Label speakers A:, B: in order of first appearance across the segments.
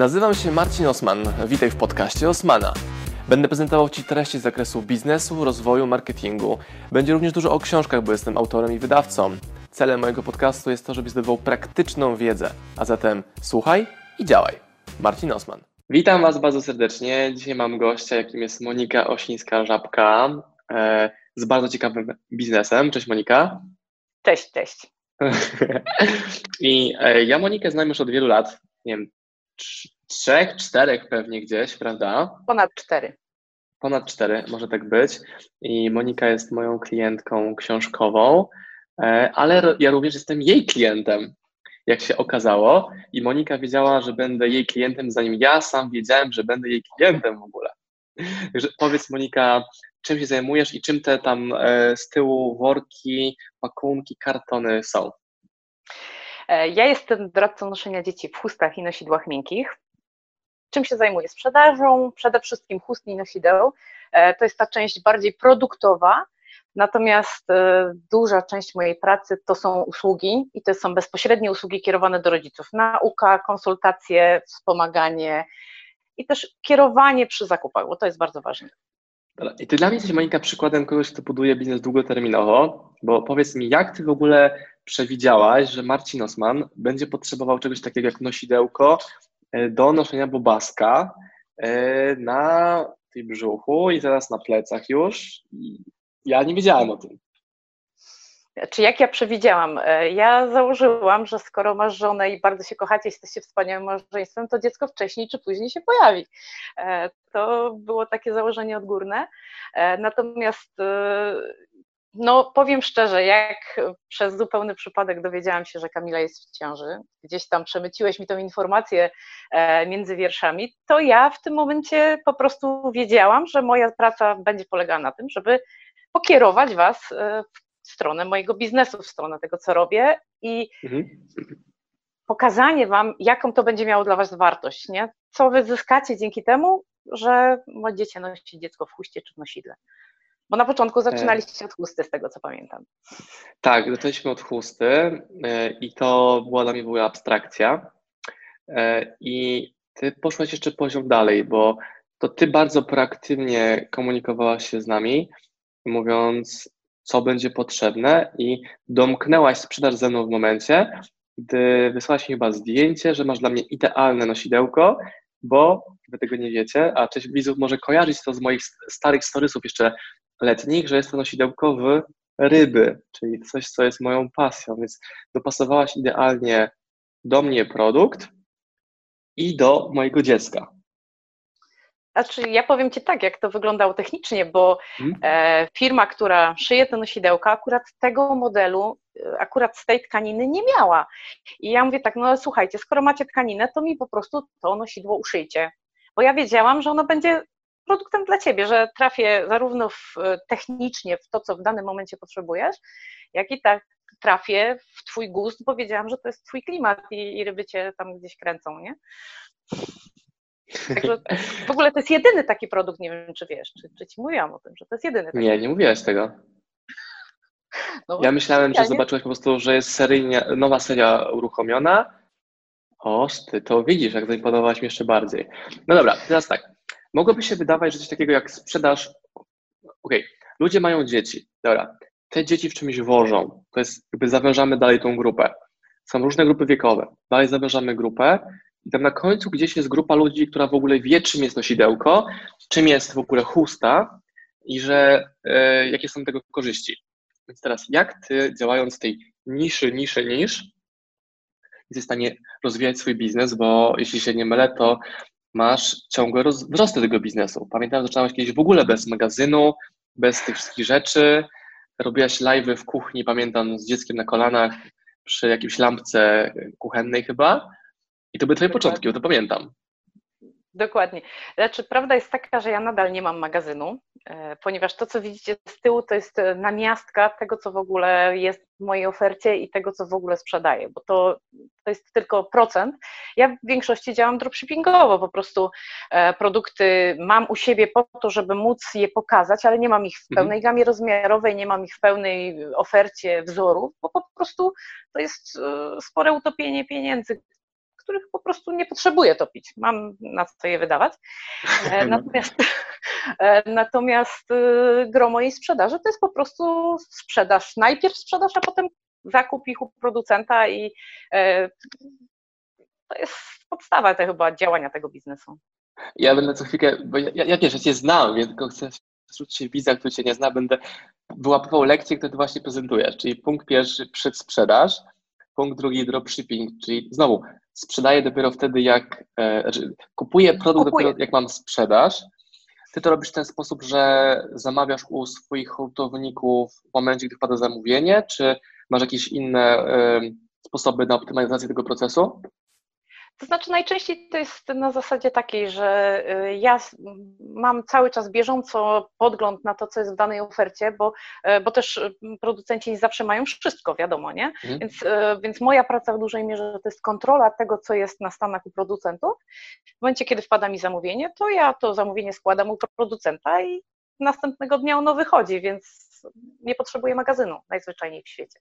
A: Nazywam się Marcin Osman. Witaj w podcaście Osmana. Będę prezentował Ci treści z zakresu biznesu, rozwoju, marketingu. Będzie również dużo o książkach, bo jestem autorem i wydawcą. Celem mojego podcastu jest to, żebyś zdobywał praktyczną wiedzę. A zatem słuchaj i działaj. Marcin Osman. Witam Was bardzo serdecznie. Dzisiaj mam gościa, jakim jest Monika Osińska-Żabka e, z bardzo ciekawym biznesem. Cześć Monika.
B: Cześć, cześć.
A: I e, ja Monikę znam już od wielu lat. Nie wiem, trzech, czterech pewnie gdzieś, prawda?
B: Ponad cztery.
A: Ponad cztery, może tak być. I Monika jest moją klientką książkową, e, ale ja również jestem jej klientem, jak się okazało. I Monika wiedziała, że będę jej klientem, zanim ja sam wiedziałem, że będę jej klientem w ogóle. Także powiedz Monika, czym się zajmujesz i czym te tam e, z tyłu worki, pakunki, kartony są?
B: E, ja jestem doradcą noszenia dzieci w chustach i nosidłach miękkich. Czym się zajmuję? Sprzedażą przede wszystkim chust i nosideł. E, to jest ta część bardziej produktowa, natomiast e, duża część mojej pracy to są usługi i to są bezpośrednie usługi kierowane do rodziców. Nauka, konsultacje, wspomaganie i też kierowanie przy zakupach, bo to jest bardzo ważne.
A: I ty dla mnie jesteś, Monika, przykładem kogoś, kto buduje biznes długoterminowo, bo powiedz mi, jak ty w ogóle przewidziałaś, że Marcin Osman będzie potrzebował czegoś takiego jak nosidełko e, do noszenia bobaska e, na tej brzuchu i teraz na plecach już. Ja nie wiedziałem o tym.
B: Czy jak ja przewidziałam? E, ja założyłam, że skoro masz żonę i bardzo się kochacie, jesteście wspaniałym małżeństwem, to dziecko wcześniej czy później się pojawi. To było takie założenie odgórne. Natomiast no, powiem szczerze, jak przez zupełny przypadek dowiedziałam się, że Kamila jest w ciąży, gdzieś tam przemyciłeś mi tą informację e, między wierszami, to ja w tym momencie po prostu wiedziałam, że moja praca będzie polegała na tym, żeby pokierować Was e, w stronę mojego biznesu, w stronę tego, co robię i mhm. pokazanie Wam, jaką to będzie miało dla Was wartość, nie? co Wy zyskacie dzięki temu, że będziecie nosić dziecko w chuście czy w nosidle. Bo na początku zaczynaliście od chusty, z tego co pamiętam.
A: Tak, zaczęliśmy od chusty e, i to była dla mnie była abstrakcja. E, I ty poszłaś jeszcze poziom dalej, bo to ty bardzo proaktywnie komunikowałaś się z nami, mówiąc, co będzie potrzebne, i domknęłaś sprzedaż ze mną w momencie, gdy wysłałaś mi chyba zdjęcie, że masz dla mnie idealne nosidełko, bo wy tego nie wiecie, a część widzów może kojarzyć to z moich starych storysów jeszcze letnich, że jest to nosidełko w ryby, czyli coś, co jest moją pasją, więc dopasowałaś idealnie do mnie produkt i do mojego dziecka.
B: Znaczy, ja powiem Ci tak, jak to wyglądało technicznie, bo hmm? e, firma, która szyje te nosidełka, akurat tego modelu, e, akurat z tej tkaniny nie miała. I ja mówię tak, no słuchajcie, skoro macie tkaninę, to mi po prostu to nosidło uszyjcie. Bo ja wiedziałam, że ono będzie produktem dla ciebie, że trafię zarówno w, technicznie w to, co w danym momencie potrzebujesz, jak i tak trafię w twój gust, bo wiedziałam, że to jest twój klimat i, i ryby cię tam gdzieś kręcą, nie? Także w ogóle to jest jedyny taki produkt, nie wiem, czy wiesz, czy, czy ci mówiłam o tym, że to jest jedyny. Taki
A: nie, nie mówiłaś tego. No, ja myślałem, że zobaczyłaś po prostu, że jest seryjnie, nowa seria uruchomiona. O, ty to widzisz, jak zaimponowałaś mi jeszcze bardziej. No dobra, teraz tak. Mogłoby się wydawać, że coś takiego jak sprzedaż. Okej, okay. ludzie mają dzieci. Dobra, te dzieci w czymś wożą. To jest jakby zawężamy dalej tą grupę. Są różne grupy wiekowe. Dalej zawężamy grupę i tam na końcu gdzieś jest grupa ludzi, która w ogóle wie, czym jest nosidełko, czym jest w ogóle chusta i że e, jakie są tego korzyści. Więc teraz, jak ty działając w tej niszy, niszy, nisz, jesteś w stanie rozwijać swój biznes, bo jeśli się nie mylę, to masz ciągłe wzrosty tego biznesu. Pamiętam, zaczynałeś kiedyś w ogóle bez magazynu, bez tych wszystkich rzeczy. Robiłaś live w kuchni, pamiętam, z dzieckiem na kolanach przy jakiejś lampce kuchennej chyba. I to były twoje początki, to pamiętam.
B: Dokładnie. Znaczy, prawda jest taka, że ja nadal nie mam magazynu, e, ponieważ to, co widzicie z tyłu, to jest e, namiastka tego, co w ogóle jest w mojej ofercie i tego, co w ogóle sprzedaję, bo to, to jest tylko procent. Ja w większości działam dropshippingowo, po prostu e, produkty mam u siebie po to, żeby móc je pokazać, ale nie mam ich w mhm. pełnej gamie rozmiarowej, nie mam ich w pełnej ofercie wzorów, bo po prostu to jest spore utopienie pieniędzy, których po prostu nie potrzebuję to pić. Mam na co je wydawać. E, natomiast, e, natomiast y, gro mojej sprzedaży to jest po prostu sprzedaż. Najpierw sprzedaż, a potem zakup ich u producenta i to jest podstawa te chyba działania tego biznesu.
A: Ja będę co chwilkę, bo ja, ja pierwsze cię znam, więc tylko chcę wśród się widza, który cię nie zna, będę wyłapywał lekcje, które ty właśnie prezentujesz. Czyli punkt pierwszy przedsprzedaż, punkt drugi dropshipping, czyli znowu sprzedaję dopiero wtedy, jak e, znaczy kupuję produkt Kupuję. dopiero jak mam sprzedaż. Ty to robisz w ten sposób, że zamawiasz u swoich hurtowników w momencie, gdy wpada zamówienie, czy masz jakieś inne e, sposoby na optymalizację tego procesu?
B: To znaczy najczęściej to jest na zasadzie takiej, że y, ja mam cały czas bieżąco podgląd na to, co jest w danej ofercie, bo, y, bo też y, producenci nie zawsze mają wszystko, wiadomo, nie? Mhm. Więc, więc moja praca w dużej mierze to jest kontrola tego, co jest na stanach u producentów. W momencie, kiedy wpada mi zamówienie, to ja to zamówienie składam u producenta i następnego dnia ono wychodzi, więc nie potrzebuję magazynu najzwyczajniej w świecie.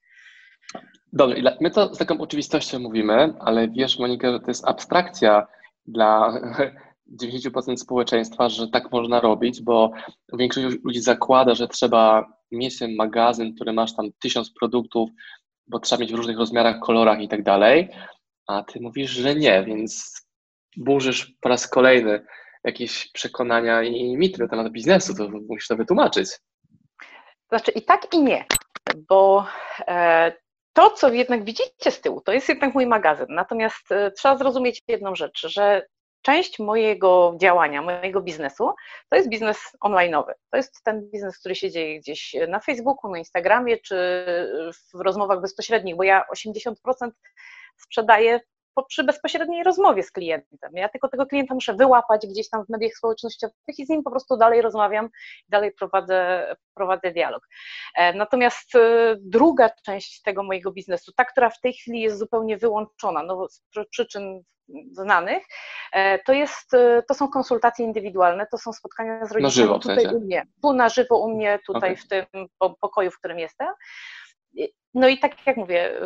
A: Dobrze, my to z taką oczywistością mówimy, ale wiesz, Monika, że to jest abstrakcja dla 90% społeczeństwa, że tak można robić, bo większość ludzi zakłada, że trzeba mieć ten magazyn, który masz tam tysiąc produktów, bo trzeba mieć w różnych rozmiarach, kolorach i tak dalej, a ty mówisz, że nie, więc burzysz po raz kolejny jakieś przekonania i mity na temat biznesu, to musisz to wytłumaczyć.
B: Znaczy i tak i nie, bo e, to, co jednak widzicie z tyłu, to jest jednak mój magazyn. Natomiast e, trzeba zrozumieć jedną rzecz, że część mojego działania, mojego biznesu to jest biznes online'owy. To jest ten biznes, który się dzieje gdzieś na Facebooku, na Instagramie czy w rozmowach bezpośrednich, bo ja 80% sprzedaję przy bezpośredniej rozmowie z klientem. Ja tylko tego klienta muszę wyłapać gdzieś tam w mediach społecznościowych i z nim po prostu dalej rozmawiam, dalej prowadzę, prowadzę dialog. E, natomiast e, druga część tego mojego biznesu, ta, która w tej chwili jest zupełnie wyłączona, no z przyczyn znanych, e, to, jest, to są konsultacje indywidualne, to są spotkania z rodzicami na
A: żywo,
B: tutaj u mnie, tu na żywo u mnie, tutaj okay. w tym pokoju, w którym jestem. No i tak jak mówię,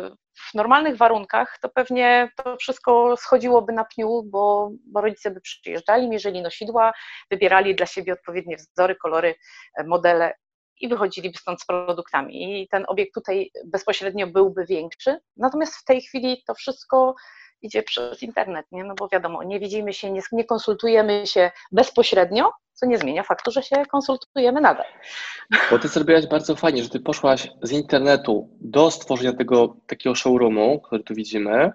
B: w normalnych warunkach to pewnie to wszystko schodziłoby na pniu, bo, bo rodzice by przyjeżdżali, mierzyli nosidła, wybierali dla siebie odpowiednie wzory, kolory, e, modele i wychodziliby stąd z produktami. I ten obiekt tutaj bezpośrednio byłby większy. Natomiast w tej chwili to wszystko idzie przez internet, nie? no bo wiadomo, nie widzimy się, nie, nie konsultujemy się bezpośrednio, co nie zmienia faktu, że się konsultujemy nadal.
A: Bo ty zrobiłaś bardzo fajnie, że ty poszłaś z internetu do stworzenia tego takiego showroomu, który tu widzimy,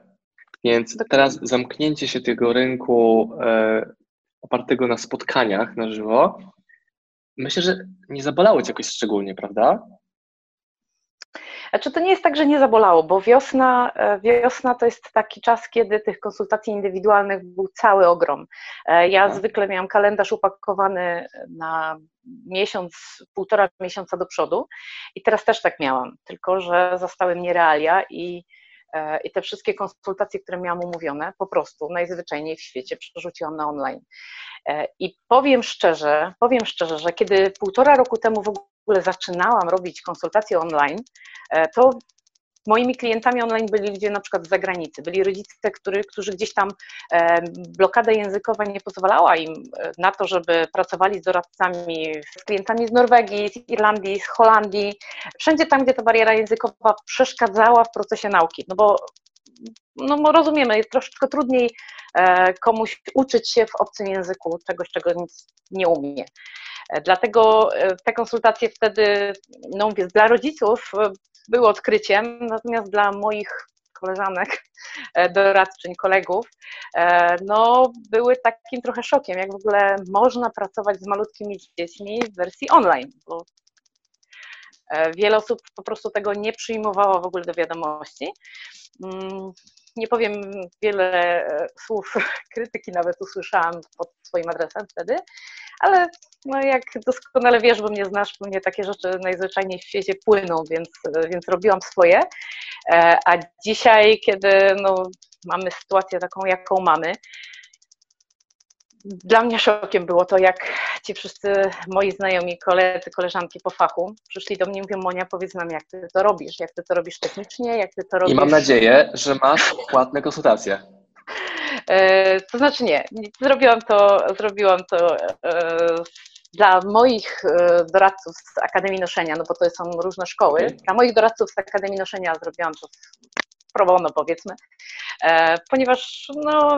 A: więc teraz zamknięcie się tego rynku e, opartego na spotkaniach na żywo, myślę, że nie zabolało cię jakoś szczególnie, prawda?
B: Znaczy to nie jest tak, że nie zabolało, bo wiosna, e, wiosna to jest taki czas, kiedy tych konsultacji indywidualnych był cały ogrom. E, ja mhm. zwykle miałam kalendarz upakowany na miesiąc, półtora miesiąca do przodu i teraz też tak miałam, tylko że zastały mnie realia i e, i te wszystkie konsultacje, które miałam umówione, po prostu najzwyczajniej w świecie przerzuciłam na online. I powiem szczerze, powiem szczerze, że kiedy półtora roku temu w ogóle zaczynałam robić konsultacje online, e, to moimi klientami online byli ludzie na przykład z zagranicy, byli rodzice, który, którzy gdzieś tam e, blokada językowa nie pozwalała im e, na to, żeby pracowali z doradcami, z klientami z Norwegii, z Irlandii, z Holandii, wszędzie tam, gdzie ta bariera językowa przeszkadzała w procesie nauki, no bo no rozumiemy, jest troszeczkę trudniej komuś uczyć się w obcym języku czegoś, czego nic nie umie. Dlatego e, te konsultacje wtedy, no mówię, dla rodziców e, były odkryciem, natomiast dla moich koleżanek, e, doradczyń, kolegów, no były takim trochę szokiem, jak w ogóle można pracować z malutkimi dziećmi w wersji online, bo wiele osób po prostu tego nie przyjmowało w ogóle do wiadomości. Mm, nie powiem wiele słów krytyki, nawet usłyszałam pod swoim adresem wtedy, ale no jak doskonale wiesz, bo mnie znasz, bo mnie takie rzeczy najzwyczajniej w świecie płyną, więc, więc robiłam swoje. E, a dzisiaj, kiedy no, mamy sytuację taką, jaką mamy, dla mnie szokiem było to, jak ci wszyscy moi znajomi, koledzy, koleżanki po fachu przyszli do mnie i mówią, Monia, powiedz nam, jak ty to robisz, jak ty to robisz technicznie, jak ty to robisz...
A: I mam nadzieję, że masz płatne konsultacje.
B: E, to znaczy nie, zrobiłam to, zrobiłam to dla moich doradców z Akademii Noszenia, no bo to są różne szkoły, dla moich doradców z Akademii Noszenia zrobiłam to pro bono powiedzmy, e, ponieważ no,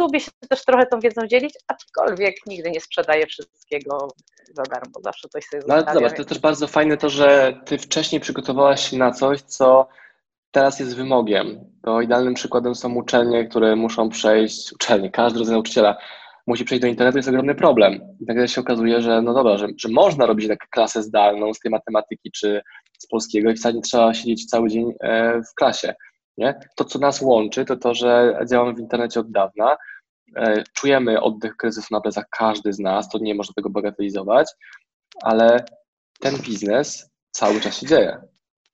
B: lubię się też trochę tą wiedzą dzielić, aczkolwiek nigdy nie sprzedaję wszystkiego za darmo, zawsze coś sobie
A: No zobacz, to jest też bardzo fajne to, że ty wcześniej przygotowałaś się na coś, co teraz jest wymogiem. To idealnym przykładem są uczelnie, które muszą przejść, uczelnie, każdy rodzaj nauczyciela musi przejść do internetu, jest ogromny problem. I nagle się okazuje, że no dobra, że, że można robić tak klasę zdalną z tej matematyki czy z polskiego i wcale nie trzeba siedzieć cały dzień e, w klasie. Nie? To, co nas łączy, to to, że działamy w internecie od dawna, e, czujemy oddech kryzysu na plecach każdy z nas, to nie można tego bagatelizować, ale ten biznes cały czas się dzieje.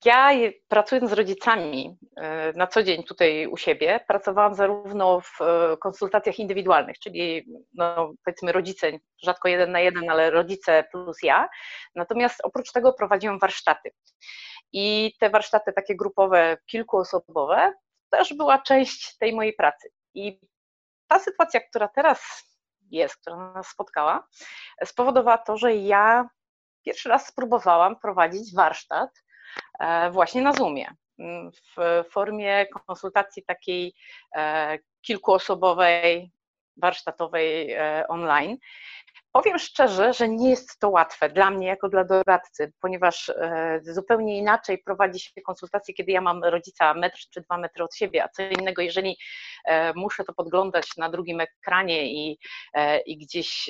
B: Ja pracując z rodzicami e, na co dzień tutaj u siebie, pracowałam zarówno w e, konsultacjach indywidualnych, czyli no, powiedzmy rodzice, rzadko jeden na jeden, ale rodzice plus ja. Natomiast oprócz tego prowadziłam warsztaty. I te warsztaty takie grupowe, kilkuosobowe, też była część tej mojej pracy. I ta sytuacja, która teraz jest, która nas spotkała, spowodowała to, że ja pierwszy raz spróbowałam prowadzić warsztat e, właśnie na Zoomie w formie konsultacji takiej e, kilkuosobowej, warsztatowej e, online. Powiem szczerze, że nie jest to łatwe dla mnie jako dla doradcy, ponieważ e, zupełnie inaczej prowadzi się konsultacje, kiedy ja mam rodzica metr czy dwa metry od siebie, a co innego, jeżeli e, muszę to podglądać na drugim ekranie i, e, i gdzieś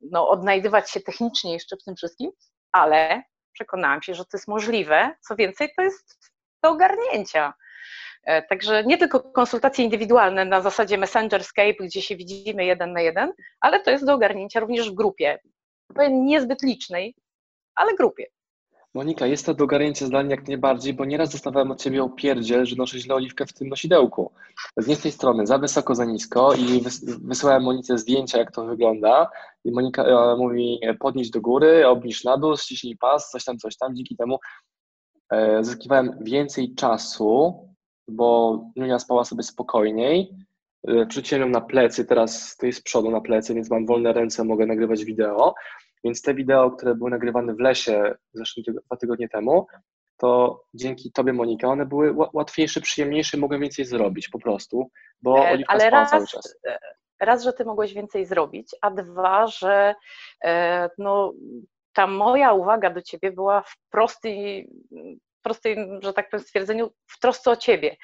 B: no, odnajdywać się technicznie jeszcze w tym wszystkim, ale przekonałam się, że to jest możliwe. Co więcej, to jest do ogarnięcia. E, także nie tylko konsultacje indywidualne na zasadzie Messenger, Skype, gdzie się widzimy jeden na jeden, ale to jest do ogarnięcia również w grupie. Niezbyt licznej, ale grupie.
A: Monika, jest to do ogarnięcia zdalnie jak najbardziej, bo nieraz dostawałem od Ciebie opierdziel, że noszę źle oliwkę w tym nosidełku. Z tej strony, za wysoko, za nisko i wysyłałem Monice zdjęcia, jak to wygląda i Monika e, mówi podnieś do góry, obniż na dół, ściśnij pas, coś tam, coś tam. Dzięki temu e, zyskiwałem więcej czasu bo Nunia spała sobie spokojniej. E, Przeciąłem ją na plecy, teraz stoi z przodu na plecy, więc mam wolne ręce, mogę nagrywać wideo. Więc te wideo, które były nagrywane w lesie zresztą dwa tygodnie temu, to dzięki Tobie, Monika, one były łatwiejsze, przyjemniejsze, mogłem więcej zrobić po prostu, bo
B: e, Oliwka Ale raz, cały czas. E, raz, że Ty mogłeś więcej zrobić, a dwa, że no, ta moja uwaga do Ciebie była w prosty, prostym, że tak powiem, stwierdzeniu w trosce o ciebie.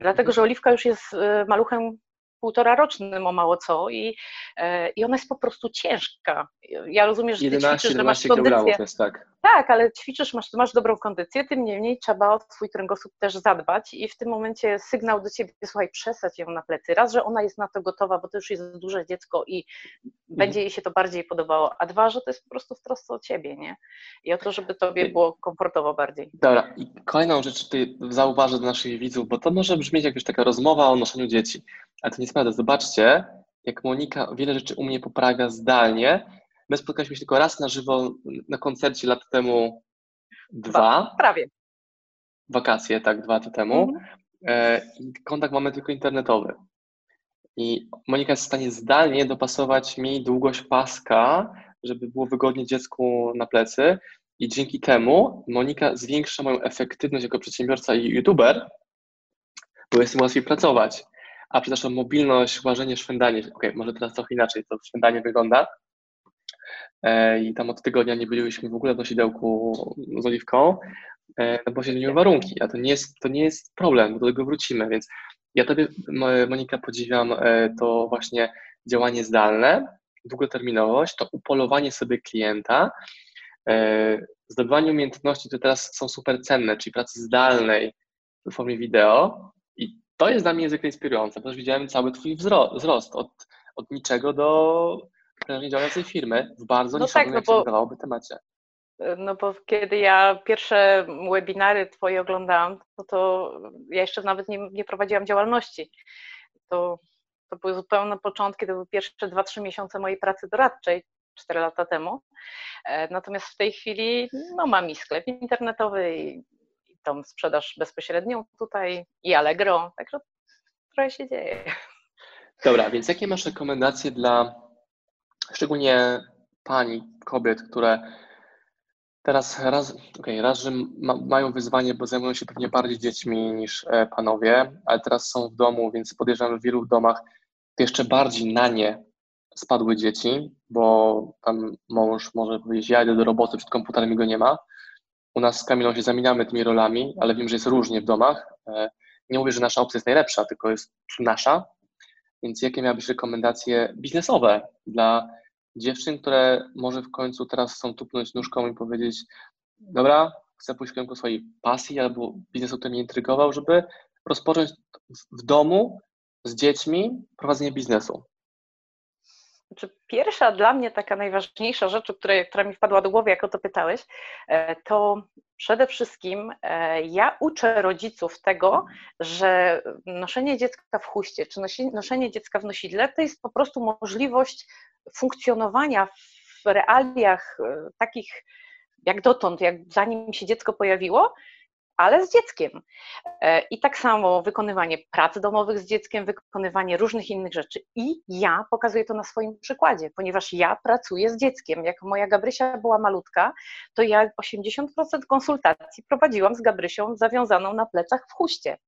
B: Dlatego, że Oliwka już jest e, maluchem półtora rocznym o mało co i, e, i ona jest po prostu ciężka. Ja rozumiem, że ty 11, ćwiczysz, że masz kondycję. Jest, tak. tak, ale ćwiczysz, masz, masz dobrą kondycję, tym niemniej trzeba o swój kręgosłup też zadbać i w tym momencie sygnał do ciebie, słuchaj, przesadź ją na plecy. Raz, że ona jest na to gotowa, bo to już jest duże dziecko i będzie mhm. jej się to bardziej podobało, a dwa, że to jest po prostu w trosce o ciebie, nie? I o to, żeby tobie było komfortowo bardziej.
A: Dobra, i kolejną rzecz tutaj zauważę do naszych widzów, bo to może brzmieć jak już taka rozmowa o noszeniu dzieci, ale to nie jest prawda. Zobaczcie, jak Monika wiele rzeczy u mnie poprawia zdalnie. My spotkaliśmy się tylko raz na żywo na koncercie lat temu dwa.
B: Prawie.
A: Wakacje, tak, dwa lata temu. Mhm. E, I kontakt mamy tylko internetowy. I Monika jest w stanie zdalnie dopasować mi długość paska, żeby było wygodnie dziecku na plecy. I dzięki temu Monika zwiększa moją efektywność jako przedsiębiorca i youtuber, bo jest mi łatwiej pracować. A przepraszam, mobilność, łażenie, szwendanie. Ok, może teraz trochę inaczej to szwendanie wygląda. E, I tam od tygodnia nie byliśmy w ogóle w nosidełku z oliwką, e, no bo się zmieniły warunki, a to nie jest, to nie jest problem, do tego wrócimy, więc ja Tobie, Monika, podziwiam e, to właśnie działanie zdalne, długoterminowość, to upolowanie sobie klienta, zdobywanie umiejętności, które teraz są super cenne, czyli pracy zdalnej w formie wideo i to jest dla mnie niezwykle inspirujące, ponieważ widziałem cały Twój wzrost od, od niczego do prężnie działającej firmy w bardzo no niszowym, tak, no bo, temacie.
B: No bo kiedy ja pierwsze webinary Twoje oglądałam, no to ja jeszcze nawet nie, nie prowadziłam działalności. To, to były zupełne początki, to były pierwsze 2-3 miesiące mojej pracy doradczej, 4 lata temu. E, natomiast w tej chwili no, mam i sklep internetowy, i tą sprzedaż bezpośrednią tutaj, i Allegro, także trochę się dzieje.
A: Dobra, więc jakie masz rekomendacje dla szczególnie pani, kobiet, które teraz raz, okay, raz że ma, mają wyzwanie, bo zajmują się pewnie bardziej dziećmi niż e, panowie, ale teraz są w domu, więc podejrzewam, że w wielu domach jeszcze bardziej na nie spadły dzieci, bo tam mąż może powiedzieć, ja idę do roboty, przed komputerem i go nie ma. U nas z Kamilą się zamieniamy tymi rolami, ale wiem, że jest różnie w domach. E, nie mówię, że nasza opcja jest najlepsza, tylko jest nasza. Więc jakie miałybyś rekomendacje biznesowe dla dziewczyn, które może w końcu teraz chcą tupnąć nóżką i powiedzieć, dobra, chcę pójść w kierunku swojej pasji albo biznesu, który mnie intrygował, żeby rozpocząć w domu z dziećmi prowadzenie biznesu?
B: Znaczy, pierwsza dla mnie taka najważniejsza rzecz, która, mi wpadła do głowy, jak o to pytałeś, e, to przede wszystkim e, ja uczę rodziców tego, że noszenie dziecka w chuście czy noszenie dziecka w nosidle to jest po prostu możliwość funkcjonowania w realiach e, takich jak dotąd, jak zanim się dziecko pojawiło, ale z dzieckiem. E, I tak samo wykonywanie prac domowych z dzieckiem, wykonywanie różnych innych rzeczy. I ja pokazuję to na swoim przykładzie, ponieważ ja pracuję z dzieckiem. Jak moja Gabrysia była malutka, to ja 80% konsultacji prowadziłam z Gabrysią zawiązaną na plecach w chuście.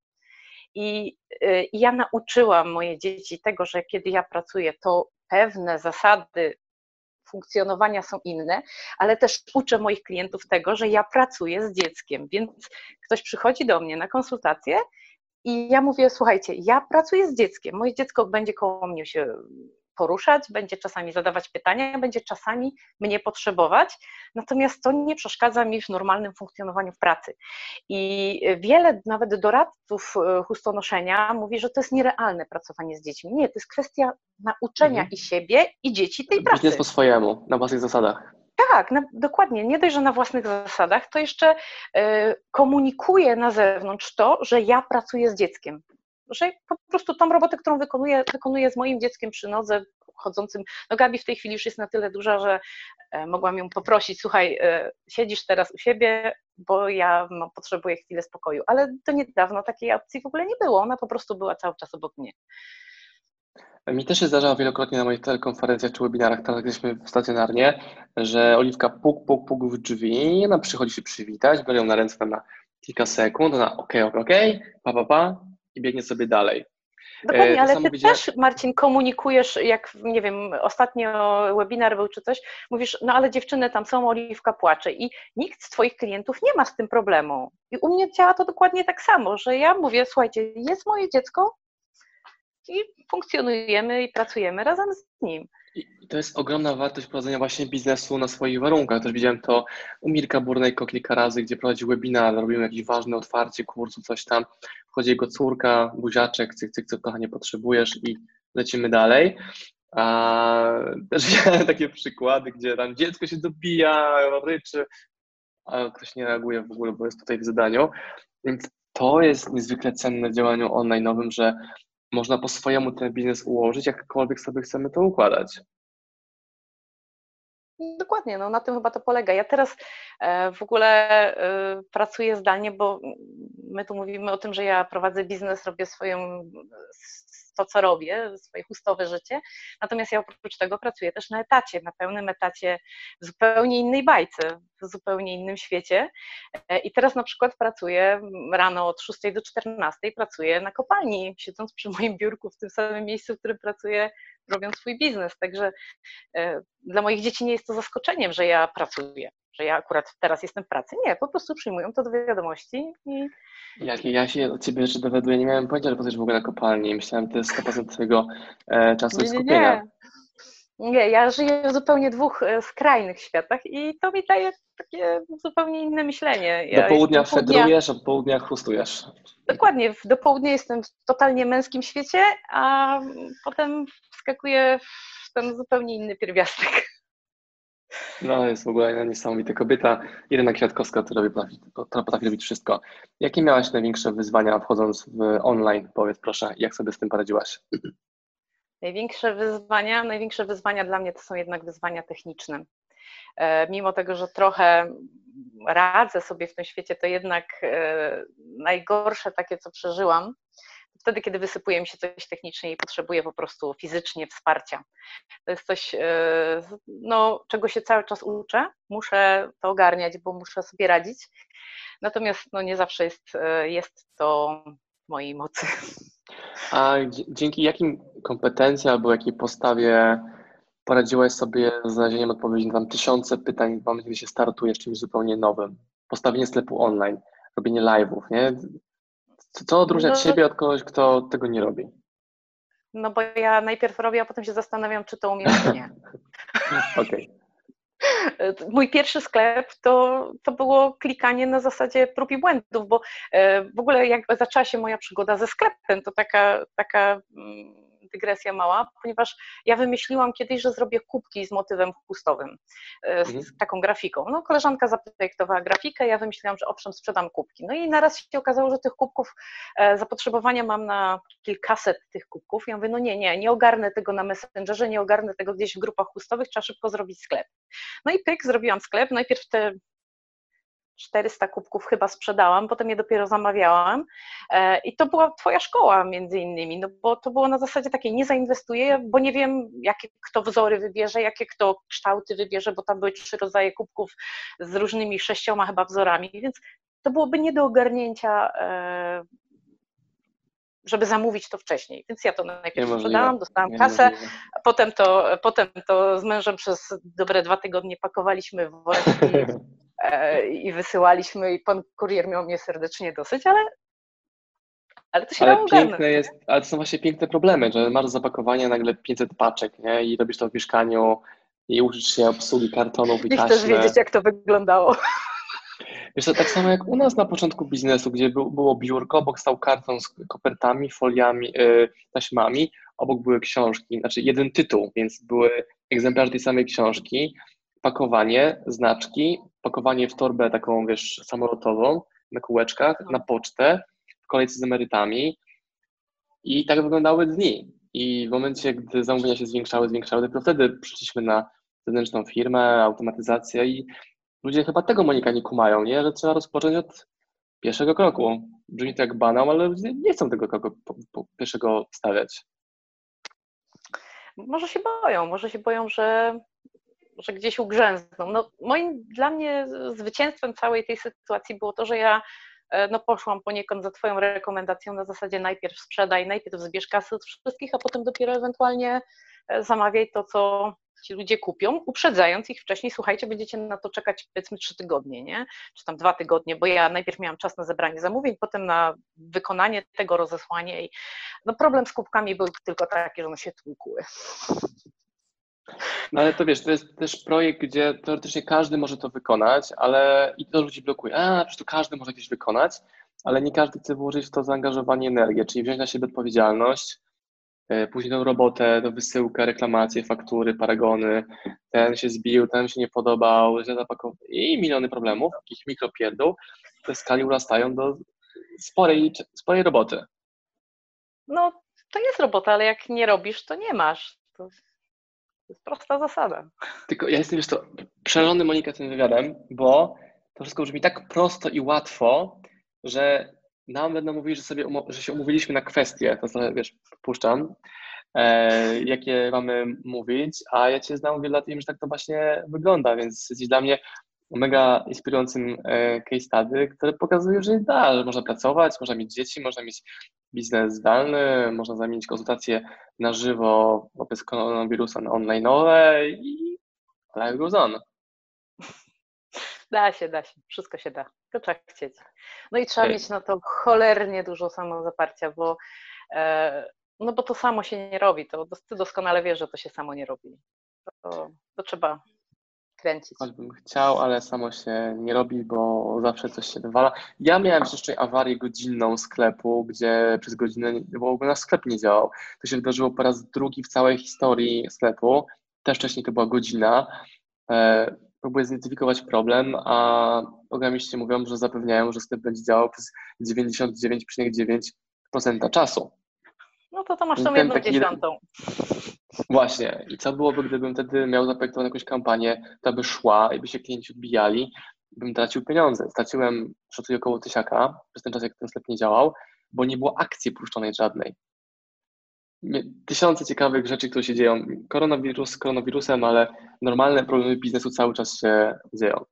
B: I, e, I ja nauczyłam moje dzieci tego, że kiedy ja pracuję, to pewne zasady funkcjonowania są inne, ale też uczę moich klientów tego, że ja pracuję z dzieckiem, więc ktoś przychodzi do mnie na konsultację i ja mówię, słuchajcie, ja pracuję z dzieckiem, moje dziecko będzie koło mnie się poruszać, będzie czasami zadawać pytania, będzie czasami mnie potrzebować, natomiast to nie przeszkadza mi w normalnym funkcjonowaniu w pracy. I wiele nawet doradców e, chustonoszenia mówi, że to jest nierealne pracowanie z dziećmi. Nie, to jest kwestia nauczenia mhm. i siebie, i dzieci tej pracy.
A: Jest po swojemu, na własnych zasadach.
B: Tak, na, dokładnie. Nie dość, że na własnych zasadach, to jeszcze y, komunikuję na zewnątrz to, że ja pracuję z dzieckiem że po prostu tą robotę, którą wykonuję, wykonuję z moim dzieckiem przy nodze chodzącym. No Gabi w tej chwili już jest na tyle duża, że e, mogłam ją poprosić, słuchaj, e, siedzisz teraz u siebie, bo ja no, potrzebuję chwilę spokoju. Ale to niedawno takiej opcji w ogóle nie było, ona po prostu była cały czas obok mnie.
A: Mi też się zdarzało wielokrotnie na moich telekonferencjach czy webinarach, teraz jesteśmy stacjonarnie, że Oliwka puk, puk, puk w drzwi, ona przychodzi się przywitać, biorę ją na ręce na kilka sekund, ona okej, okej, okej, pa, pa, pa, i biegnie sobie dalej.
B: Dokładnie, e, ale ty też, Marcin, komunikujesz, jak, nie wiem, ostatnio webinar był czy coś, mówisz, no ale dziewczyny tam są, Oliwka płacze i nikt z twoich klientów nie ma z tym problemu. I u mnie działa to dokładnie tak samo, że ja mówię, słuchajcie, jest moje dziecko i funkcjonujemy i pracujemy razem z nim.
A: I to jest ogromna wartość prowadzenia właśnie biznesu na swoich warunkach. Też widziałem to u Mirka Burnejko kilka razy, gdzie prowadzi webinar, robimy jakieś ważne otwarcie kursu, coś tam. Wchodzi jego córka, buziaczek, cyk, cyk, co kochanie potrzebujesz i lecimy dalej. A też widziałem takie przykłady, gdzie tam dziecko się dobija, ryczy, a ktoś nie reaguje w ogóle, bo jest tutaj w zadaniu. Więc to jest niezwykle cenne w działaniu online'owym, że można po swojemu ten biznes ułożyć, jakkolwiek sobie chcemy to układać.
B: Dokładnie, no na tym chyba to polega. Ja teraz e, w ogóle e, pracuję zdalnie, bo my tu mówimy o tym, że ja prowadzę biznes, robię swoją to, co robię, swoje chustowe życie. Natomiast ja oprócz tego pracuję też na etacie, na pełnym etacie w zupełnie innej bajce, w zupełnie innym świecie. E, I teraz na przykład pracuję rano od 6 do 14, pracuję na kopalni, siedząc przy moim biurku w tym samym miejscu, w którym pracuję, robiąc swój biznes. Także e, dla moich dzieci nie jest to zaskoczeniem, że ja pracuję że ja akurat teraz jestem w pracy. Nie, po prostu przyjmują to do wiadomości i...
A: Jak ja się od Ciebie rzeczy dowiaduję, nie miałem pojęcia, że pracujesz w ogóle na kopalni. Myślałem, że to jest 100% Twojego e, czasu i skupienia.
B: Nie, nie. ja żyję w zupełnie dwóch e, skrajnych światach i to mi daje takie zupełnie inne myślenie.
A: Ja do południa fedrujesz, a po południa chrustujesz.
B: Dokładnie, do południa jestem w totalnie męskim świecie, a potem wskakuję w ten zupełnie inny pierwiastek.
A: No, jest w ogóle niesamowita kobieta. Irena Kwiatkowska, która potrafi, potrafi robić wszystko. Jakie miałaś największe wyzwania wchodząc w online? Powiedz proszę, jak sobie z tym poradziłaś?
B: Największe wyzwania, największe wyzwania dla mnie to są jednak wyzwania techniczne. E, mimo tego, że trochę radzę sobie w tym świecie, to jednak e, najgorsze takie, co przeżyłam, wtedy, kiedy wysypuje mi się coś technicznie i potrzebuję po prostu fizycznie wsparcia. To jest coś, e, no, czego się cały czas uczę. Muszę to ogarniać, bo muszę sobie radzić. Natomiast no, nie zawsze jest, e, jest to w mojej mocy.
A: A dzięki jakim kompetencjom albo jakiej postawie poradziłaś sobie z znalezieniem odpowiedzi na tysiące pytań w momencie, kiedy się startujesz czymś zupełnie nowym? Postawienie sklepu online, robienie live'ów, nie? Co odróżnia no, Ciebie od kogoś, kto tego nie robi?
B: No bo ja najpierw robię, a potem się zastanawiam, czy to umiem, czy nie.
A: Okej.
B: Mój pierwszy sklep to, to było klikanie na zasadzie prób i błędów, bo e, w ogóle jak zaczęła się moja przygoda ze sklepem, to taka, taka mm, dygresja mała, ponieważ ja wymyśliłam kiedyś, że zrobię kubki z motywem chustowym, e, z mhm. taką grafiką. No, koleżanka zaprojektowała grafikę, ja wymyśliłam, że owszem, sprzedam kubki. No i naraz się okazało, że tych kubków, e, zapotrzebowania mam na kilkaset tych kubków. Ja mówię, no nie, nie, nie ogarnę tego na Messengerze, nie ogarnę tego gdzieś w grupach chustowych, trzeba szybko zrobić sklep. No i pyk, zrobiłam sklep, najpierw te 400 kubków chyba sprzedałam, potem je dopiero zamawiałam. E, i to była twoja szkoła między innymi, no bo to było na zasadzie takiej, nie zainwestuję, bo nie wiem, jakie kto wzory wybierze, jakie kto kształty wybierze, bo tam były trzy rodzaje kubków z różnymi sześcioma chyba wzorami, więc to byłoby nie do ogarnięcia e, żeby zamówić to wcześniej. Więc ja to najpierw sprzedałam, dostałam kasę, a potem to, potem to z mężem przez dobre dwa tygodnie pakowaliśmy w worki E, i wysyłaliśmy i pan kurier miał mnie serdecznie dosyć, ale, ale to się
A: ale piękne jest, Ale to są właśnie piękne problemy, że masz zapakowanie nagle 500 paczek nie? i robisz to w mieszkaniu i uczysz się obsługi kartonów i
B: Nie chcesz wiedzieć, jak to wyglądało.
A: Wiesz, to tak samo jak u nas na początku biznesu, gdzie było biurko, obok stał karton z kopertami, foliami, yy, taśmami, obok były książki, znaczy jeden tytuł, więc były egzemplarze tej samej książki, pakowanie, znaczki, pakowanie w torbę taką, wiesz, samolotową na kółeczkach, na pocztę, w kolejce z emerytami i tak wyglądały dni. I w momencie, gdy zamówienia się zwiększały, zwiększały, dopiero wtedy przyszliśmy na zewnętrzną firmę, automatyzację i ludzie chyba tego Monika nie kumają, nie? że trzeba rozpocząć od pierwszego kroku. Brzmi to jak banał, ale ludzie nie chcą tego kroku po, po pierwszego stawiać.
B: Może się boją, może się boją, że że gdzieś ugrzęzną. No, moim, dla mnie zwycięstwem całej tej sytuacji było to, że ja e, no, poszłam poniekąd za Twoją rekomendacją na zasadzie najpierw sprzedaj, najpierw zbierz kasy od wszystkich, a potem dopiero ewentualnie e, zamawiaj to, co ci ludzie kupią, uprzedzając ich wcześniej, słuchajcie, będziecie na to czekać powiedzmy trzy tygodnie, nie? Czy tam dwa tygodnie, bo ja najpierw miałam czas na zebranie zamówień, potem na wykonanie tego rozesłanie i no problem z kubkami był tylko taki, że one się tłukły.
A: No ale to wiesz, to jest też projekt, gdzie teoretycznie każdy może to wykonać, ale i to ludzi blokuje. A, przecież to każdy może gdzieś wykonać, ale nie każdy chce włożyć w to zaangażowanie energię, czyli wziąć na siebie odpowiedzialność, e, później tą robotę, do wysyłkę, reklamacje, faktury, paragony, ten się zbił, ten się nie podobał, źle zapakował i miliony problemów, takich mikropierdół, te skali urastają do sporej, sporej roboty.
B: No, to jest robota, ale jak nie robisz, to nie masz. To to jest prosta zasada.
A: Tylko ja jestem już to przelony Monika tym wywiadem, bo to wszystko brzmi tak prosto i łatwo, że nam będą mówili, że sobie że się umówiliśmy na kwestie, to sobie, wiesz, puszczam, e, jakie mamy mówić, a ja Cię znam wiele lat i wiem, że tak to właśnie wygląda, więc jesteś dla mnie mega inspirującym e, case study, które pokazuje, że da, że można pracować, można mieć dzieci, można mieć biznes zdalny, można zamienić konsultacje na żywo wobec koronawirusa na online'owe i life goes on.
B: Da się, da się, wszystko się da, to trzeba chcieć. No i trzeba mieć na to cholernie dużo samozaparcia, bo e, no bo to samo się nie robi, to ty doskonale wiesz, że to się samo nie robi. To, to trzeba kręcić.
A: Choćbym chciał, ale samo się nie robi, bo zawsze coś się wywala. Ja miałem jeszcze awarię godzinną sklepu, gdzie przez godzinę w ogóle nasz sklep nie działał. To się wydarzyło po raz drugi w całej historii sklepu. Też wcześniej to była godzina. E, próbuję zidentyfikować problem, a programiści mówią, że zapewniają, że sklep będzie działał przez 99,9% czasu.
B: No to to masz tą jedną dziesiątą.
A: Właśnie. I co byłoby, gdybym wtedy miał zaprojektowaną jakąś kampanię, która by szła i by się klienci odbijali, bym tracił pieniądze. Straciłem, szacuję około tysiaka przez ten czas, jak ten sklep nie działał, bo nie było akcji puszczonej żadnej. Tysiące ciekawych rzeczy, które się dzieją. Koronawirus koronawirusem, ale normalne problemy biznesu cały czas się dzieją.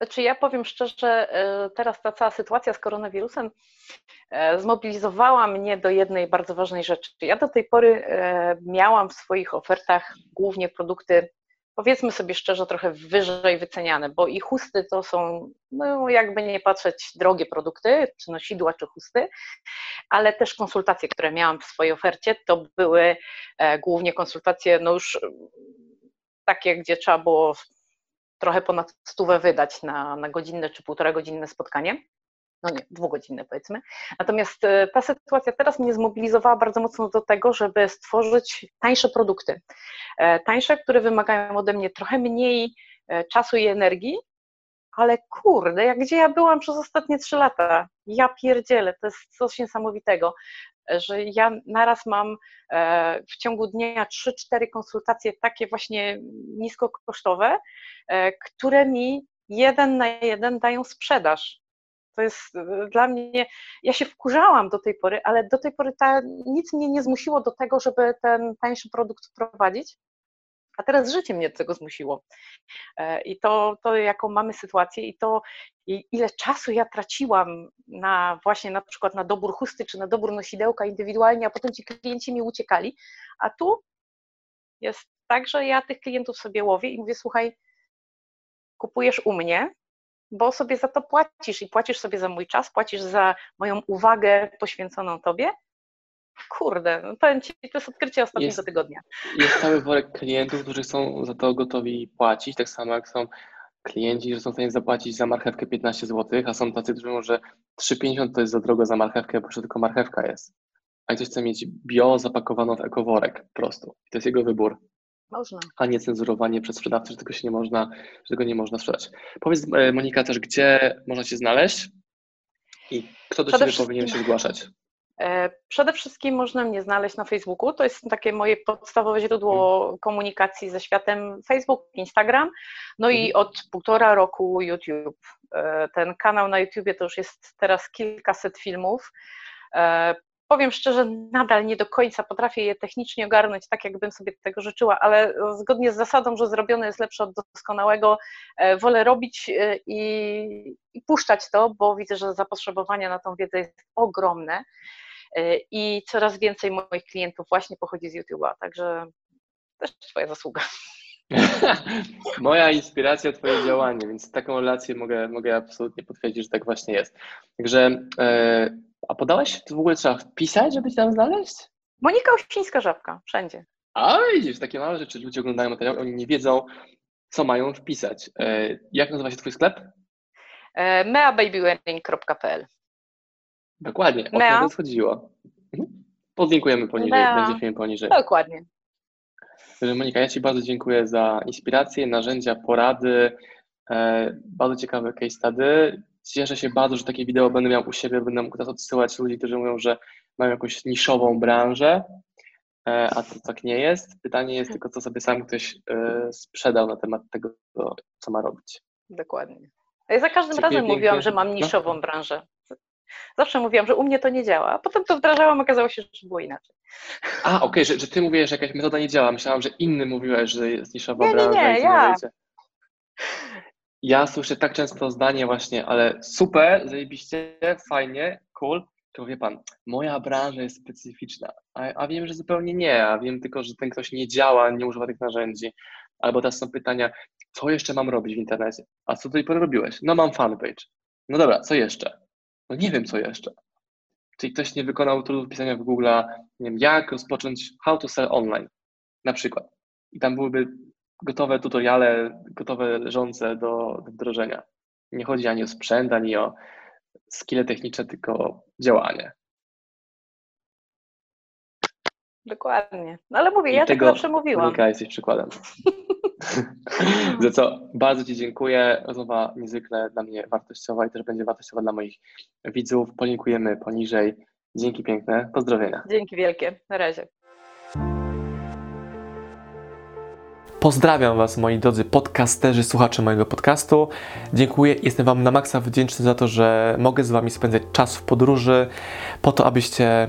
B: Znaczy ja powiem szczerze, e, teraz ta cała sytuacja z koronawirusem e, zmobilizowała mnie do jednej bardzo ważnej rzeczy. Ja do tej pory e, miałam w swoich ofertach głównie produkty, powiedzmy sobie szczerze, trochę wyżej wyceniane, bo i chusty to są, no jakby nie patrzeć, drogie produkty, czy nosidła, czy chusty, ale też konsultacje, które miałam w swojej ofercie, to były głównie konsultacje, no już takie, gdzie trzeba było trochę ponad stówę wydać na, na godzinne czy półtora godzinne spotkanie. No nie, dwugodzinne powiedzmy. Natomiast e, ta sytuacja teraz mnie zmobilizowała bardzo mocno do tego, żeby stworzyć tańsze produkty. E, tańsze, które wymagają ode mnie trochę mniej e, czasu i energii, ale kurde, jak gdzie ja byłam przez ostatnie trzy lata? Ja pierdzielę, to jest coś niesamowitego że ja naraz mam e, w ciągu dnia 3-4 konsultacje takie właśnie niskokosztowe, e, które mi jeden na jeden dają sprzedaż. To jest e, dla mnie, ja się wkurzałam do tej pory, ale do tej pory ta, nic mnie nie zmusiło do tego, żeby ten tańszy produkt wprowadzić. A teraz życie mnie do tego zmusiło. E, I to, to jaką mamy sytuację i to ile czasu ja traciłam na właśnie na przykład na dobór chusty czy na dobór nosidełka indywidualnie, a potem ci klienci mi uciekali. A tu jest tak, że ja tych klientów sobie łowię i mówię, słuchaj, kupujesz u mnie, bo sobie za to płacisz i płacisz sobie za mój czas, płacisz za moją uwagę poświęconą tobie Kurde, no powiem Ci, to jest odkrycie ostatniego jest, tygodnia.
A: Jest cały worek klientów, którzy są za to gotowi płacić, tak samo jak są klienci, że są w stanie zapłacić za marchewkę 15 zł, a są tacy, którzy mówią, że 3,50 to jest za drogo za marchewkę, bo tylko marchewka jest. A ktoś chce mieć bio zapakowaną w ekoworek po prostu. I to jest jego wybór.
B: Można.
A: A nie cenzurowanie przez sprzedawcę, że tego się nie można, że tego nie można sprzedać. Powiedz e, Monika też, gdzie można Cię znaleźć i kto do Ciebie powinien się zgłaszać?
B: E, przede wszystkim można mnie znaleźć na Facebooku. To jest takie moje podstawowe źródło mhm. komunikacji ze światem Facebook, Instagram. No i mhm. od półtora roku YouTube. E, ten kanał na YouTubie to już jest teraz kilkaset filmów. E, powiem szczerze, nadal nie do końca potrafię je technicznie ogarnąć tak, jakbym sobie tego życzyła, ale zgodnie z zasadą, że zrobione jest lepsze od doskonałego, wolę robić i, i puszczać to, bo widzę, że zapotrzebowanie na tą wiedzę jest ogromne. E, i coraz więcej moich klientów właśnie pochodzi z YouTube'a, także też Twoja zasługa.
A: Moja inspiracja, Twoje działanie, więc taką relację mogę, mogę absolutnie potwierdzić, że tak właśnie jest. Także, e, a podałaś, w ogóle trzeba wpisać, żeby Cię tam znaleźć?
B: Monika Osińska Żabka, wszędzie.
A: A widzisz, takie małe rzeczy, ludzie oglądają materiał, oni nie wiedzą, co mają wpisać. E, jak nazywa się Twój sklep?
B: meababywearing.pl
A: Dokładnie, o Mea. to chodziło. Mhm. Podlinkujemy poniżej, Mea. będzie film poniżej.
B: Dokładnie.
A: Monika, ja Ci bardzo dziękuję za inspirację, narzędzia, porady, e, bardzo ciekawe case study. Cieszę się bardzo, że takie wideo będę miał u siebie, będę mógł teraz odsyłać ludzi, którzy mówią, że mają jakąś niszową branżę, e, a to tak nie jest. Pytanie jest tylko, co sobie sam ktoś e, sprzedał na temat tego, co ma robić.
B: Dokładnie. Ja za każdym razem pięknie. mówiłam, że mam no. niszową branżę. Zawsze mówiłam, że u mnie to nie działa, a potem to wdrażałam, okazało się, że było inaczej.
A: A, okej, okay, że, że ty mówisz, że jakaś metoda nie działa. Myślałam, że inny mówiłeś, że jest niszowa
B: nie,
A: branża.
B: Nie, nie, ja.
A: Ja słyszę tak często zdanie właśnie, ale super, zajebiście, fajnie, cool, to wie pan, moja branża jest specyficzna, a, a wiem, że zupełnie nie, a wiem tylko, że ten ktoś nie działa, nie używa tych narzędzi. Albo teraz są pytania, co jeszcze mam robić w internecie? A co tutaj porobiłeś? No mam fanpage. No dobra, co jeszcze? No nie wiem, co jeszcze. Czyli ktoś nie wykonał trudu wpisania w Google, nie wiem, jak rozpocząć how to sell online, na przykład. I tam byłyby gotowe tutoriale, gotowe leżące do, do wdrożenia. Nie chodzi ani o sprzęt, ani o skille techniczne, tylko o działanie.
B: Dokładnie. No ale mówię, I ja tak zawsze mówiłam.
A: Monika, jesteś przykładem. Za co bardzo Ci dziękuję. Rozmowa niezwykle dla mnie wartościowa i też będzie wartościowa dla moich widzów. Polinkujemy poniżej. Dzięki piękne. Pozdrowienia.
B: Dzięki wielkie. Na razie.
C: Pozdrawiam Was, moi drodzy podcasterzy, słuchacze mojego podcastu. Dziękuję, jestem Wam na maksa wdzięczny za to, że mogę z Wami spędzać czas w podróży, po to, abyście